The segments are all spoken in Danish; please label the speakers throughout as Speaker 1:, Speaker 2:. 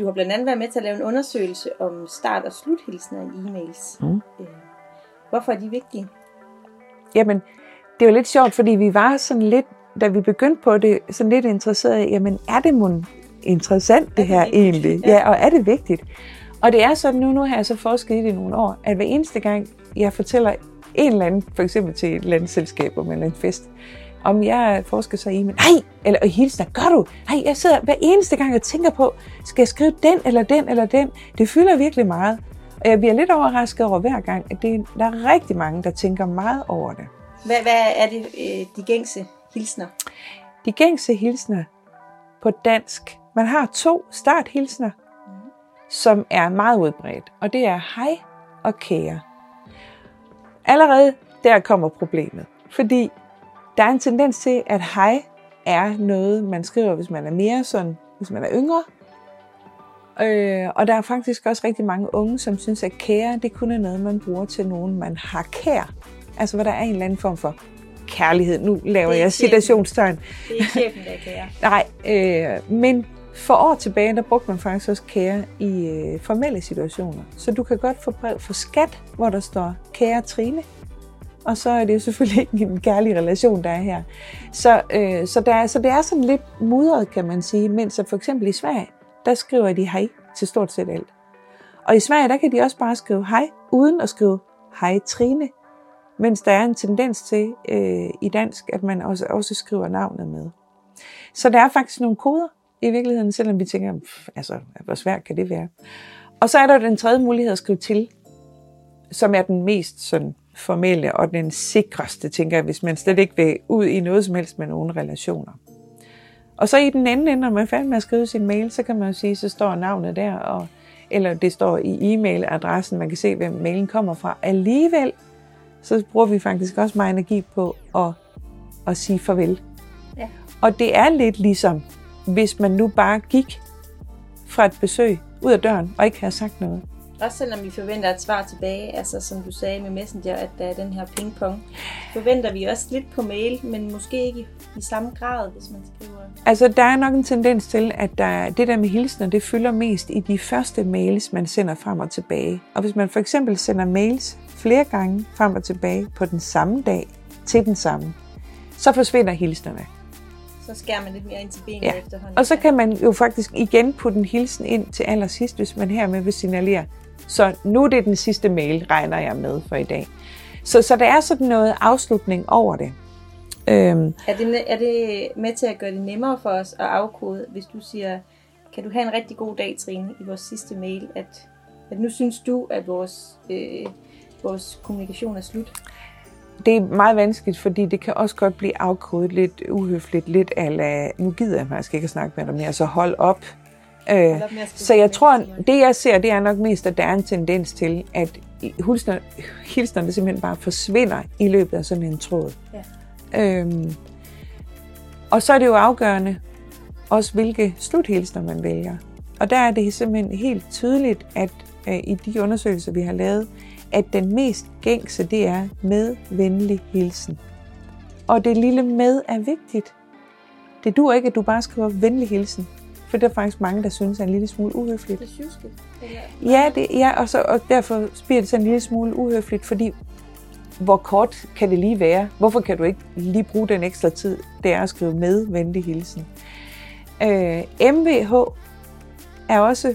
Speaker 1: du har blandt andet været med til at lave en undersøgelse om start- og sluthilsner i e-mails.
Speaker 2: Mm.
Speaker 1: Øh, hvorfor er de vigtige?
Speaker 2: Jamen, det jo lidt sjovt, fordi vi var sådan lidt, da vi begyndte på det, sådan lidt interesseret i, jamen, er det mon interessant det,
Speaker 1: det
Speaker 2: her
Speaker 1: vigtigt?
Speaker 2: egentlig?
Speaker 1: Ja.
Speaker 2: Ja. og er det vigtigt? Og det er sådan nu, nu har jeg så forsket i det i nogle år, at hver eneste gang, jeg fortæller en eller anden, for eksempel til et eller andet selskab om en eller anden fest, om jeg forsker så i, men nej, eller og hilsner, gør du? Nej, jeg sidder hver eneste gang og tænker på, skal jeg skrive den eller den eller den? Det fylder virkelig meget. Og jeg bliver lidt overrasket over hver gang, at det, der er rigtig mange, der tænker meget over det.
Speaker 1: Hvad, hvad er det, øh, de gængse hilsner?
Speaker 2: De gængse hilsner på dansk, man har to starthilsner, som er meget udbredt, og det er hej og kære. Allerede der kommer problemet, fordi der er en tendens til, at hej er noget, man skriver, hvis man er mere sådan, hvis man er yngre. Øh, og der er faktisk også rigtig mange unge, som synes, at kære, det kun er noget, man bruger til nogen, man har kær. Altså, hvor der er en eller anden form for kærlighed. Nu laver
Speaker 1: er
Speaker 2: jeg citationstegn.
Speaker 1: Det er chefen, der er kære.
Speaker 2: Nej, øh, men for år tilbage, der brugte man faktisk også kære i øh, formelle situationer. Så du kan godt få brev for skat, hvor der står kære Trine. Og så er det jo selvfølgelig ikke en kærlig relation, der er her. Så, øh, så, der, er- så det er sådan lidt mudret, kan man sige. Mens at for eksempel i Sverige, der skriver de hej til stort set alt. Og i Sverige, der kan de også bare skrive hej, uden at skrive hej Trine. Mens der er en tendens til øh, i dansk, at man også, også skriver navnet med. Så der er faktisk nogle koder i virkeligheden, selvom vi tænker, pff, altså, hvor svært kan det være? Og så er der den tredje mulighed at skrive til, som er den mest sådan, formelle og den sikreste, tænker jeg, hvis man slet ikke vil ud i noget som helst med nogle relationer. Og så i den anden ende, når man er færdig med at skrive sin mail, så kan man jo sige, så står navnet der, og, eller det står i e-mailadressen, man kan se, hvem mailen kommer fra. Alligevel, så bruger vi faktisk også meget energi på at, at sige farvel.
Speaker 1: Ja.
Speaker 2: Og det er lidt ligesom, hvis man nu bare gik fra et besøg ud af døren og ikke havde sagt noget.
Speaker 1: Også selvom vi forventer et svar tilbage, altså som du sagde med Messenger, at der er den her pingpong, forventer vi også lidt på mail, men måske ikke i samme grad, hvis man skriver.
Speaker 2: Altså, der er nok en tendens til, at der, det der med hilsner, det fylder mest i de første mails, man sender frem og tilbage. Og hvis man for eksempel sender mails flere gange frem og tilbage på den samme dag til den samme, så forsvinder hilsnerne.
Speaker 1: Så skærer man lidt mere ind til benet
Speaker 2: Ja.
Speaker 1: efterhånden.
Speaker 2: Og så kan man jo faktisk igen putte en hilsen ind til allersidst, hvis man hermed vil signalere. Så nu er det den sidste mail, regner jeg med for i dag. Så, så der er sådan noget afslutning over det. Øhm,
Speaker 1: Er det, er det med til at gøre det nemmere for os at afkode, hvis du siger, kan du have en rigtig god dag, Trine, i vores sidste mail, at, at nu synes du, at vores, øh, vores kommunikation er slut?
Speaker 2: det er meget vanskeligt, fordi det kan også godt blive afkodet lidt uhøfligt, lidt ala, nu gider jeg faktisk ikke at snakke med dig mere, så hold op. Øh, så jeg tror, det jeg ser, det er nok mest, at der er en tendens til, at hilsner, hilsnerne simpelthen bare forsvinder i løbet af sådan en tråd.
Speaker 1: Ja.
Speaker 2: Øhm, og så er det jo afgørende også, hvilke sluthilsner man vælger. Og der er det simpelthen helt tydeligt, at øh, i de undersøgelser, vi har lavet, at den mest gængse, det er med venlig hilsen. Og det lille med er vigtigt. Det duer ikke, at du bare skriver venlig hilsen, for der er faktisk mange, der synes er en lille smule uhøfligt.
Speaker 1: Det sjusket. Eller,
Speaker 2: Ja, det, ja og, så, og derfor bliver det sådan en lille smule uhøfligt, fordi hvor kort kan det lige være? Hvorfor kan du ikke lige bruge den ekstra tid, det er at skrive med venlig hilsen? Øh, MVH er også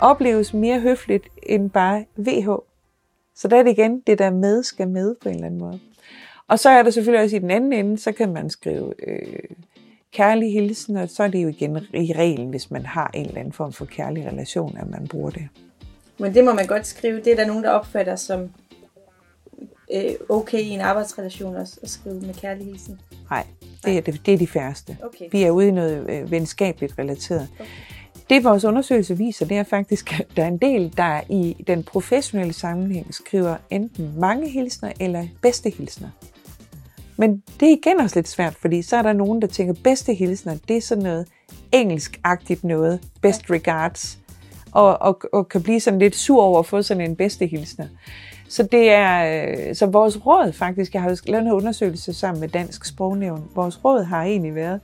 Speaker 2: opleves mere høfligt end bare VH. Så der er det igen, det der med skal med på en eller anden måde. Og så er der selvfølgelig også i den anden ende, så kan man skrive øh, kærlig hilsen, og så er det jo igen i reglen, hvis man har en eller anden form for kærlig relation, at man bruger det.
Speaker 1: Men det må man godt skrive. Det er der nogen, der opfatter som øh, okay i en arbejdsrelation også, at skrive med kærlig hilsen.
Speaker 2: Nej, det er, det, det er de færreste.
Speaker 1: Okay.
Speaker 2: Vi er ude i noget øh, venskabeligt relateret.
Speaker 1: Okay.
Speaker 2: Det vores undersøgelse viser, det er faktisk, at der er en del, der i den professionelle sammenhæng skriver enten mange hilsner eller bedste hilsner. Men det er igen også lidt svært, fordi så er der nogen, der tænker, bedste hilsner, det er sådan noget engelskagtigt noget, best regards, og, og, og kan blive sådan lidt sur over at få sådan en bedste hilsner. Så det er, øh, så vores råd faktisk, jeg har jo lavet en undersøgelse sammen med Dansk Sprognævn, vores råd har egentlig været,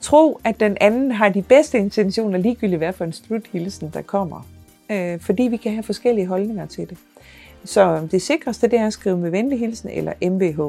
Speaker 2: tro, at den anden har de bedste intentioner, ligegyldigt hvad for en sluthilsen, der kommer. Øh, fordi vi kan have forskellige holdninger til det. Så det sikreste, det er at skrive med venlig hilsen eller MBH